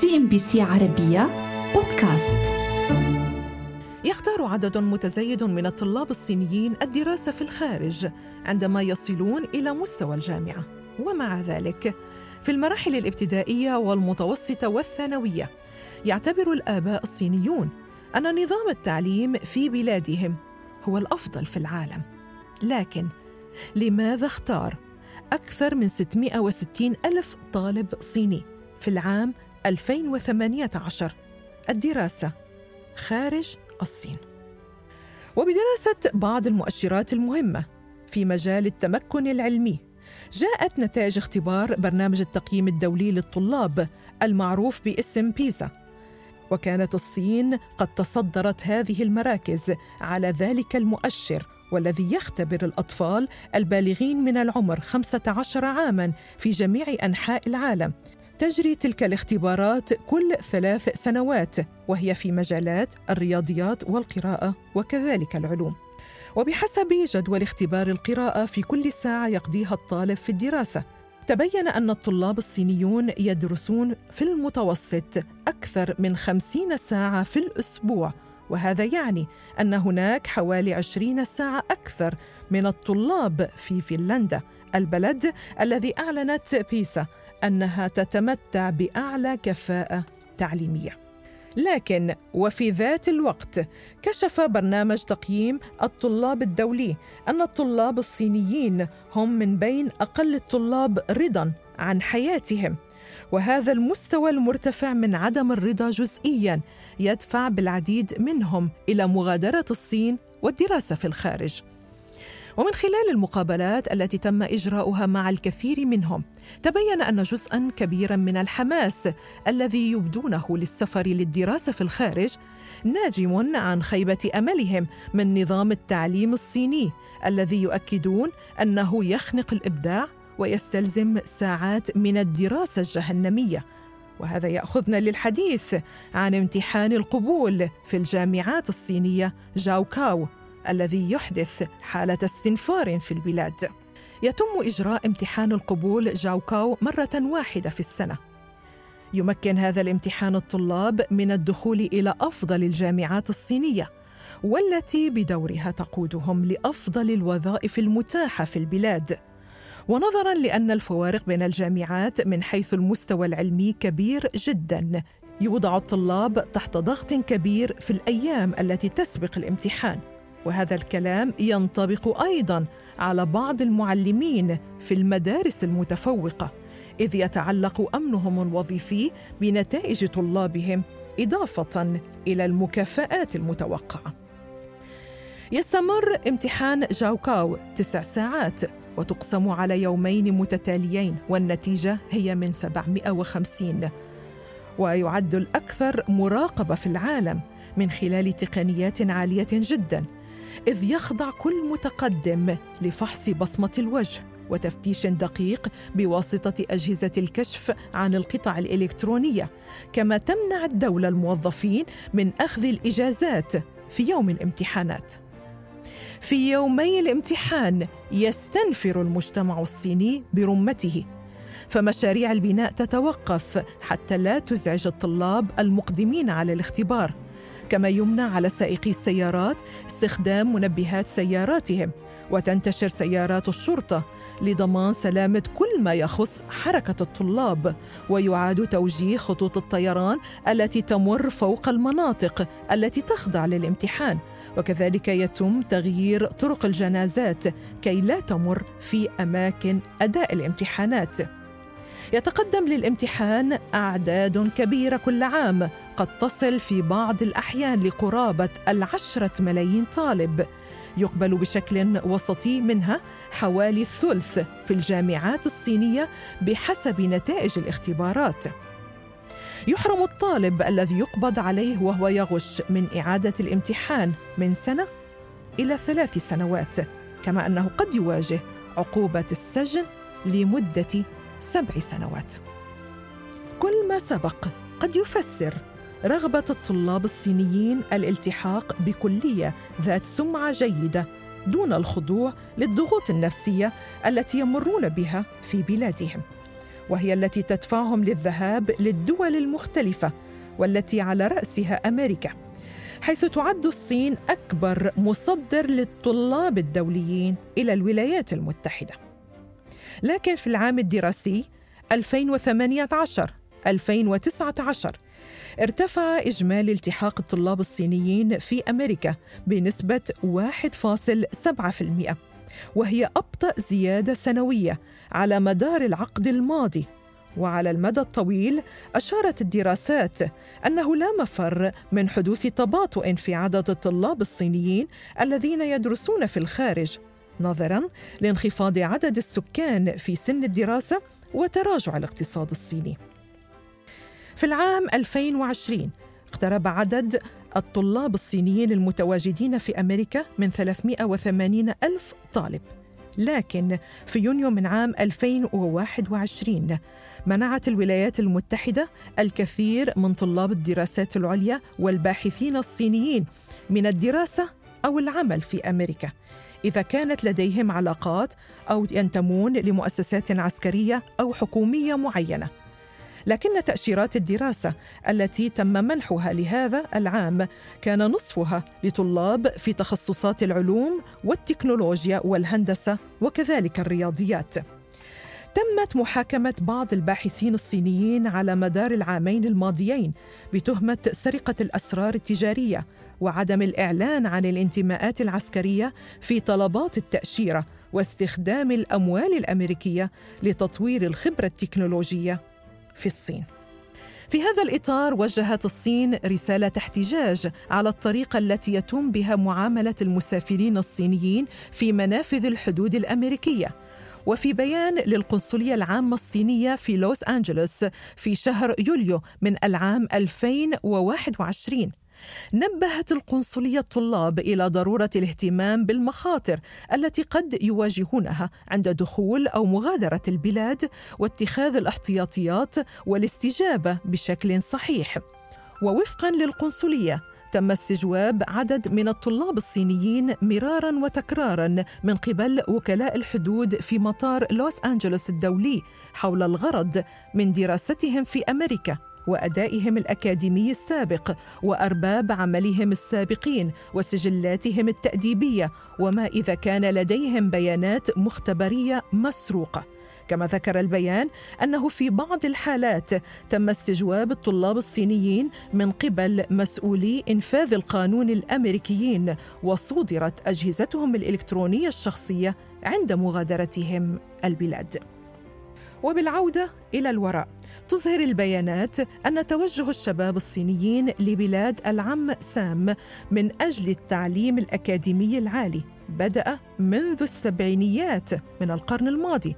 CNBC عربية بودكاست. يختار عدد متزايد من الطلاب الصينيين الدراسة في الخارج عندما يصلون إلى مستوى الجامعة ومع ذلك في المراحل الابتدائية والمتوسطة والثانوية يعتبر الآباء الصينيون أن نظام التعليم في بلادهم هو الأفضل في العالم. لكن لماذا اختار أكثر من 660 ألف طالب صيني في العام 2018 الدراسة. خارج الصين. وبدراسة بعض المؤشرات المهمة في مجال التمكن العلمي جاءت نتائج اختبار برنامج التقييم الدولي للطلاب المعروف باسم بيزا وكانت الصين قد تصدرت هذه المراكز على ذلك المؤشر والذي يختبر الأطفال البالغين من العمر 15 عاماً في جميع أنحاء العالم. تجري تلك الاختبارات كل ثلاث سنوات وهي في مجالات الرياضيات والقراءة وكذلك العلوم. وبحسب جدول اختبار القراءة في كل ساعة يقضيها الطالب في الدراسة تبين أن الطلاب الصينيون يدرسون في المتوسط أكثر من خمسين ساعة في الأسبوع وهذا يعني أن هناك حوالي عشرين ساعة أكثر من الطلاب في فنلندا البلد الذي أعلنت بيسا أنها تتمتع بأعلى كفاءة تعليمية. لكن وفي ذات الوقت كشف برنامج تقييم الطلاب الدولي أن الطلاب الصينيين هم من بين أقل الطلاب رضا عن حياتهم. وهذا المستوى المرتفع من عدم الرضا جزئيا يدفع بالعديد منهم إلى مغادرة الصين والدراسة في الخارج. ومن خلال المقابلات التي تم إجراؤها مع الكثير منهم تبين أن جزءا كبيرا من الحماس الذي يبدونه للسفر للدراسة في الخارج ناجم عن خيبة أملهم من نظام التعليم الصيني الذي يؤكدون أنه يخنق الإبداع ويستلزم ساعات من الدراسة الجهنمية. وهذا يأخذنا للحديث عن امتحان القبول في الجامعات الصينية جاو كاو الذي يحدث حالة استنفار في البلاد. يتم إجراء امتحان القبول جاوكاو مرة واحدة في السنة. يمكن هذا الامتحان الطلاب من الدخول إلى أفضل الجامعات الصينية، والتي بدورها تقودهم لأفضل الوظائف المتاحة في البلاد. ونظرا لأن الفوارق بين الجامعات من حيث المستوى العلمي كبير جدا يوضع الطلاب تحت ضغط كبير في الأيام التي تسبق الامتحان وهذا الكلام ينطبق أيضا على بعض المعلمين في المدارس المتفوقة إذ يتعلق أمنهم الوظيفي بنتائج طلابهم إضافة إلى المكافآت المتوقعة. يستمر امتحان جاوكاو تسع ساعات وتقسم على يومين متتاليين والنتيجة هي من 750 ويعد الأكثر مراقبة في العالم من خلال تقنيات عالية جدا. إذ يخضع كل متقدم لفحص بصمة الوجه وتفتيش دقيق بواسطة أجهزة الكشف عن القطع الإلكترونية كما تمنع الدولة الموظفين من أخذ الإجازات في يوم الامتحانات. في يومي الامتحان يستنفر المجتمع الصيني برمته فمشاريع البناء تتوقف حتى لا تزعج الطلاب المقدمين على الاختبار. كما يمنع على سائقي السيارات استخدام منبهات سياراتهم وتنتشر سيارات الشرطة لضمان سلامة كل ما يخص حركة الطلاب ويعاد توجيه خطوط الطيران التي تمر فوق المناطق التي تخضع للامتحان. وكذلك يتم تغيير طرق الجنازات كي لا تمر في أماكن أداء الامتحانات. يتقدم للامتحان أعداد كبيرة كل عام قد تصل في بعض الأحيان لقرابة العشرة ملايين طالب. يقبل بشكل وسطي منها حوالي الثلث في الجامعات الصينية بحسب نتائج الاختبارات. يحرم الطالب الذي يقبض عليه وهو يغش من إعادة الامتحان من سنة إلى ثلاث سنوات كما أنه قد يواجه عقوبة السجن لمدة سبع سنوات. كل ما سبق قد يفسر رغبة الطلاب الصينيين الالتحاق بكلية ذات سمعة جيدة دون الخضوع للضغوط النفسية التي يمرون بها في بلادهم وهي التي تدفعهم للذهاب للدول المختلفة والتي على رأسها أمريكا حيث تعد الصين أكبر مصدر للطلاب الدوليين إلى الولايات المتحدة. لكن في العام الدراسي 2018 2019 ارتفع إجمالي التحاق الطلاب الصينيين في أمريكا بنسبة 1.7% وهي أبطأ زيادة سنوية على مدار العقد الماضي. وعلى المدى الطويل أشارت الدراسات أنه لا مفر من حدوث تباطؤ في عدد الطلاب الصينيين الذين يدرسون في الخارج. نظرا لانخفاض عدد السكان في سن الدراسة وتراجع الاقتصاد الصيني. في العام 2020 اقترب عدد الطلاب الصينيين المتواجدين في أمريكا من 380 ألف طالب. لكن في يونيو من عام 2021 منعت الولايات المتحدة الكثير من طلاب الدراسات العليا والباحثين الصينيين من الدراسة أو العمل في أمريكا. إذا كانت لديهم علاقات أو ينتمون لمؤسسات عسكرية أو حكومية معينة لكن تأشيرات الدراسة التي تم منحها لهذا العام كان نصفها لطلاب في تخصصات العلوم والتكنولوجيا والهندسة وكذلك الرياضيات. تمت محاكمة بعض الباحثين الصينيين على مدار العامين الماضيين بتهمة سرقة الأسرار التجارية وعدم الإعلان عن الانتماءات العسكرية في طلبات التأشيرة واستخدام الأموال الأمريكية لتطوير الخبرة التكنولوجية في الصين. في هذا الإطار وجهت الصين رسالة احتجاج على الطريقة التي يتم بها معاملة المسافرين الصينيين في منافذ الحدود الأمريكية وفي بيان للقنصلية العامة الصينية في لوس أنجلوس في شهر يوليو من العام 2021 نبهت القنصلية الطلاب إلى ضرورة الاهتمام بالمخاطر التي قد يواجهونها عند دخول أو مغادرة البلاد واتخاذ الاحتياطيات والاستجابة بشكل صحيح. ووفقا للقنصلية تم استجواب عدد من الطلاب الصينيين مرارا وتكرارا من قبل وكلاء الحدود في مطار لوس أنجلوس الدولي حول الغرض من دراستهم في أمريكا وأدائهم الأكاديمي السابق وأرباب عملهم السابقين وسجلاتهم التأديبية وما إذا كان لديهم بيانات مختبرية مسروقة. كما ذكر البيان أنه في بعض الحالات تم استجواب الطلاب الصينيين من قبل مسؤولي إنفاذ القانون الأمريكيين وصودرت أجهزتهم الإلكترونية الشخصية عند مغادرتهم البلاد. وبالعودة إلى الوراء تظهر البيانات أن توجه الشباب الصينيين لبلاد العم سام من أجل التعليم الأكاديمي العالي بدأ منذ السبعينيات من القرن الماضي.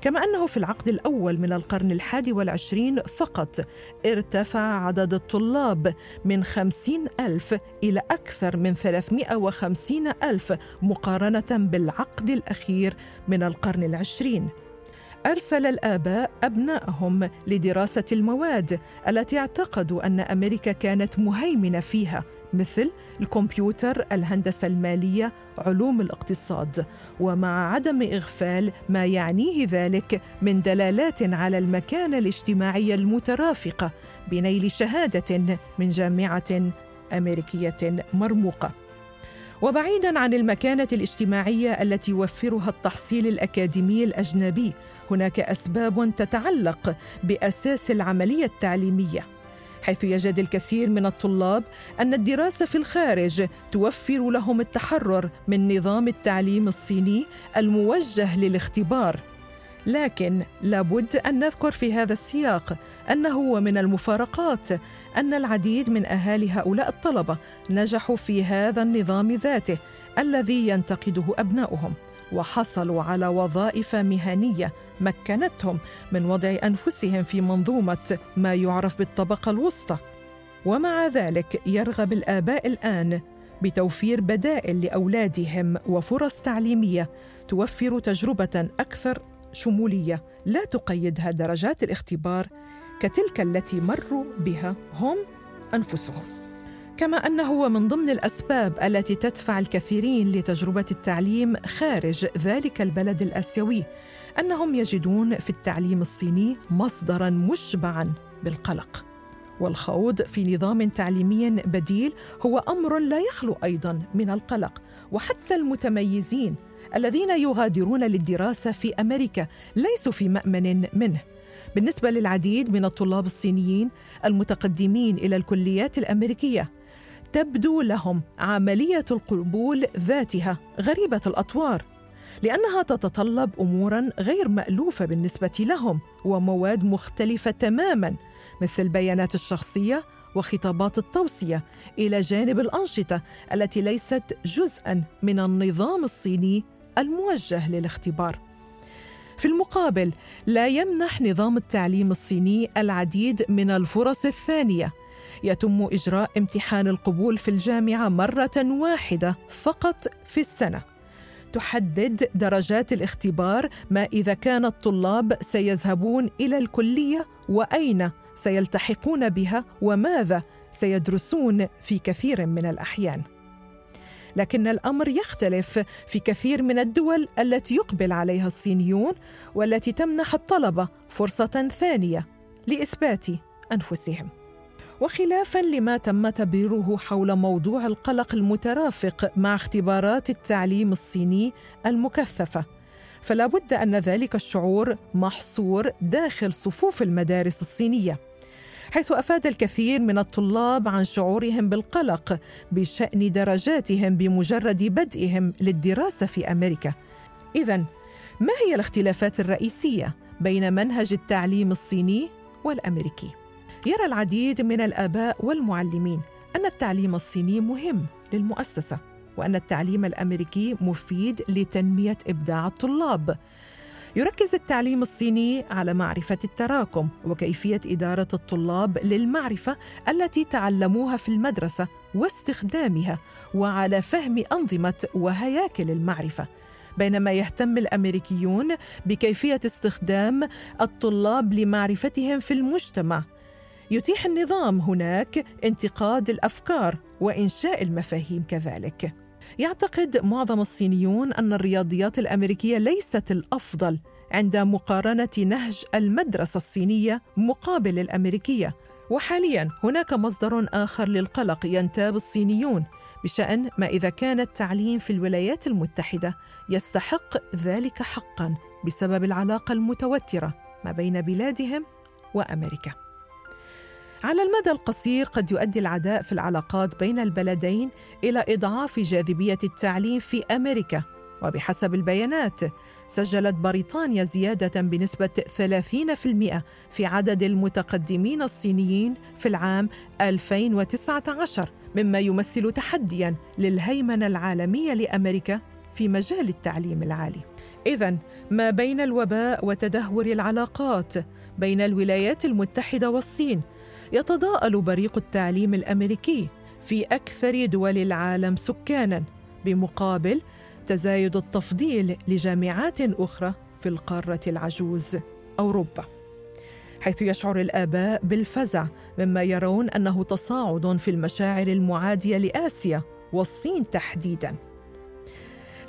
كما أنه في العقد الأول من القرن الحادي والعشرين فقط ارتفع عدد الطلاب من خمسين ألف إلى أكثر من ثلاثمائة وخمسين ألف مقارنة بالعقد الأخير من القرن العشرين. أرسل الآباء أبنائهم لدراسة المواد التي اعتقدوا أن أمريكا كانت مهيمنة فيها مثل الكمبيوتر الهندسة المالية علوم الاقتصاد. ومع عدم إغفال ما يعنيه ذلك من دلالات على المكانة الاجتماعية المترافقة بنيل شهادة من جامعة أمريكية مرموقة. وبعيدا عن المكانة الاجتماعية التي يوفرها التحصيل الأكاديمي الأجنبي. هناك أسباب تتعلق بأساس العملية التعليمية حيث يجد الكثير من الطلاب أن الدراسة في الخارج توفر لهم التحرر من نظام التعليم الصيني الموجه للاختبار. لكن لابد أن نذكر في هذا السياق أنه ومن المفارقات أن العديد من أهالي هؤلاء الطلبة نجحوا في هذا النظام ذاته الذي ينتقده أبناؤهم وحصلوا على وظائف مهنية مكنتهم من وضع أنفسهم في منظومة ما يعرف بالطبقة الوسطى. ومع ذلك يرغب الآباء الآن بتوفير بدائل لأولادهم وفرص تعليمية توفر تجربة أكثر شمولية لا تقيدها درجات الاختبار كتلك التي مروا بها هم أنفسهم. كما أنه من ضمن الأسباب التي تدفع الكثيرين لتجربة التعليم خارج ذلك البلد الآسيوي أنهم يجدون في التعليم الصيني مصدرا مشبعا بالقلق. والخوض في نظام تعليمي بديل هو أمر لا يخلو أيضا من القلق وحتى المتميزين الذين يغادرون للدراسة في أمريكا ليسوا في مأمن منه. بالنسبة للعديد من الطلاب الصينيين المتقدمين إلى الكليات الأمريكية تبدو لهم عملية القبول ذاتها غريبة الأطوار لأنها تتطلب امورا غير مألوفة بالنسبة لهم ومواد مختلفة تماما مثل البيانات الشخصية وخطابات التوصية إلى جانب الأنشطة التي ليست جزءا من النظام الصيني الموجه للاختبار. في المقابل لا يمنح نظام التعليم الصيني العديد من الفرص الثانية. يتم إجراء امتحان القبول في الجامعة مرة واحدة فقط في السنة. تحدد درجات الاختبار ما إذا كان الطلاب سيذهبون إلى الكلية وأين سيلتحقون بها وماذا سيدرسون في كثير من الأحيان. لكن الأمر يختلف في كثير من الدول التي يقبل عليها الصينيون والتي تمنح الطلبة فرصة ثانية لإثبات أنفسهم. وخلافا لما تم تبريره حول موضوع القلق المترافق مع اختبارات التعليم الصيني المكثفة فلا بد أن ذلك الشعور محصور داخل صفوف المدارس الصينية. حيث أفاد الكثير من الطلاب عن شعورهم بالقلق بشأن درجاتهم بمجرد بدئهم للدراسة في أمريكا. اذا ما هي الاختلافات الرئيسية بين منهج التعليم الصيني والأمريكي؟ يرى العديد من الآباء والمعلمين أن التعليم الصيني مهم للمؤسسة وأن التعليم الأمريكي مفيد لتنمية إبداع الطلاب. يركز التعليم الصيني على معرفة التراكم وكيفية إدارة الطلاب للمعرفة التي تعلموها في المدرسة واستخدامها وعلى فهم أنظمة وهياكل المعرفة. بينما يهتم الأمريكيون بكيفية استخدام الطلاب لمعرفتهم في المجتمع. يتيح النظام هناك انتقاد الأفكار وإنشاء المفاهيم كذلك. يعتقد معظم الصينيون أن الرياضيات الأمريكية ليست الأفضل عند مقارنة نهج المدرسة الصينية مقابل الأمريكية. وحاليا هناك مصدر آخر للقلق ينتاب الصينيون بشأن ما إذا كان التعليم في الولايات المتحدة يستحق ذلك حقا بسبب العلاقة المتوترة ما بين بلادهم وأمريكا. على المدى القصير قد يؤدي العداء في العلاقات بين البلدين إلى إضعاف جاذبية التعليم في أمريكا. وبحسب البيانات سجلت بريطانيا زيادة بنسبة 30% في عدد المتقدمين الصينيين في العام 2019 مما يمثل تحديا للهيمنة العالمية لأمريكا في مجال التعليم العالي. اذا ما بين الوباء وتدهور العلاقات بين الولايات المتحدة والصين يتضاءل بريق التعليم الأمريكي في أكثر دول العالم سكانا بمقابل تزايد التفضيل لجامعات أخرى في القارة العجوز أوروبا. حيث يشعر الآباء بالفزع مما يرون أنه تصاعد في المشاعر المعادية لآسيا والصين تحديدا.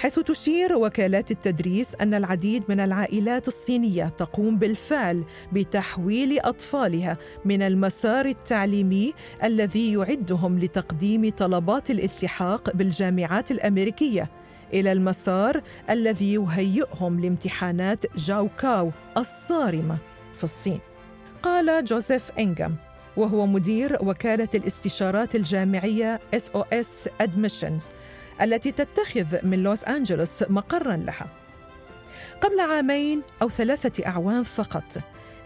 حيث تشير وكالات التدريس أن العديد من العائلات الصينية تقوم بالفعل بتحويل أطفالها من المسار التعليمي الذي يعدهم لتقديم طلبات الالتحاق بالجامعات الأمريكية إلى المسار الذي يهيئهم لامتحانات جاو كاو الصارمة في الصين. قال جوزيف إنغام وهو مدير وكالة الاستشارات الجامعية SOS Admissions التي تتخذ من لوس أنجلوس مقرا لها. قبل عامين أو ثلاثة أعوام فقط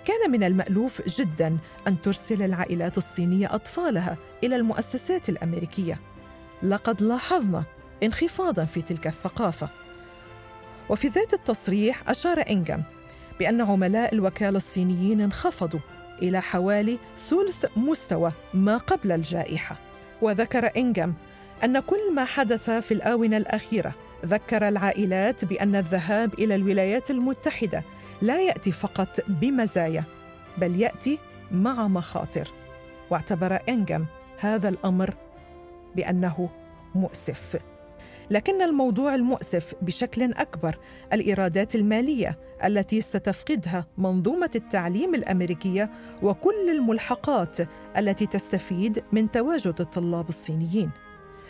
كان من المألوف جدا أن ترسل العائلات الصينية أطفالها إلى المؤسسات الأمريكية. لقد لاحظنا انخفاضا في تلك الثقافة. وفي ذات التصريح أشار إنغام بأن عملاء الوكالة الصينيين انخفضوا إلى حوالي ثلث مستوى ما قبل الجائحة. وذكر إنغام أن كل ما حدث في الآونة الأخيرة ذكر العائلات بأن الذهاب إلى الولايات المتحدة لا يأتي فقط بمزايا بل يأتي مع مخاطر. واعتبر إنغام هذا الأمر بأنه مؤسف. لكن الموضوع المؤسف بشكل أكبر الإيرادات المالية التي ستفقدها منظومة التعليم الأمريكية وكل الملحقات التي تستفيد من تواجد الطلاب الصينيين.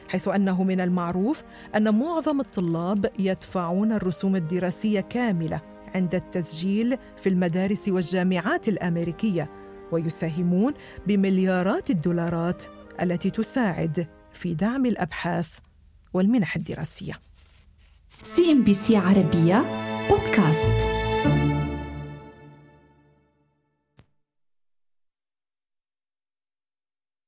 حيث أنه من المعروف أن معظم الطلاب يدفعون الرسوم الدراسية كاملة عند التسجيل في المدارس والجامعات الأمريكية ويساهمون بمليارات الدولارات التي تساعد في دعم الأبحاث والمنح الدراسية. CNBC عربية بودكاست.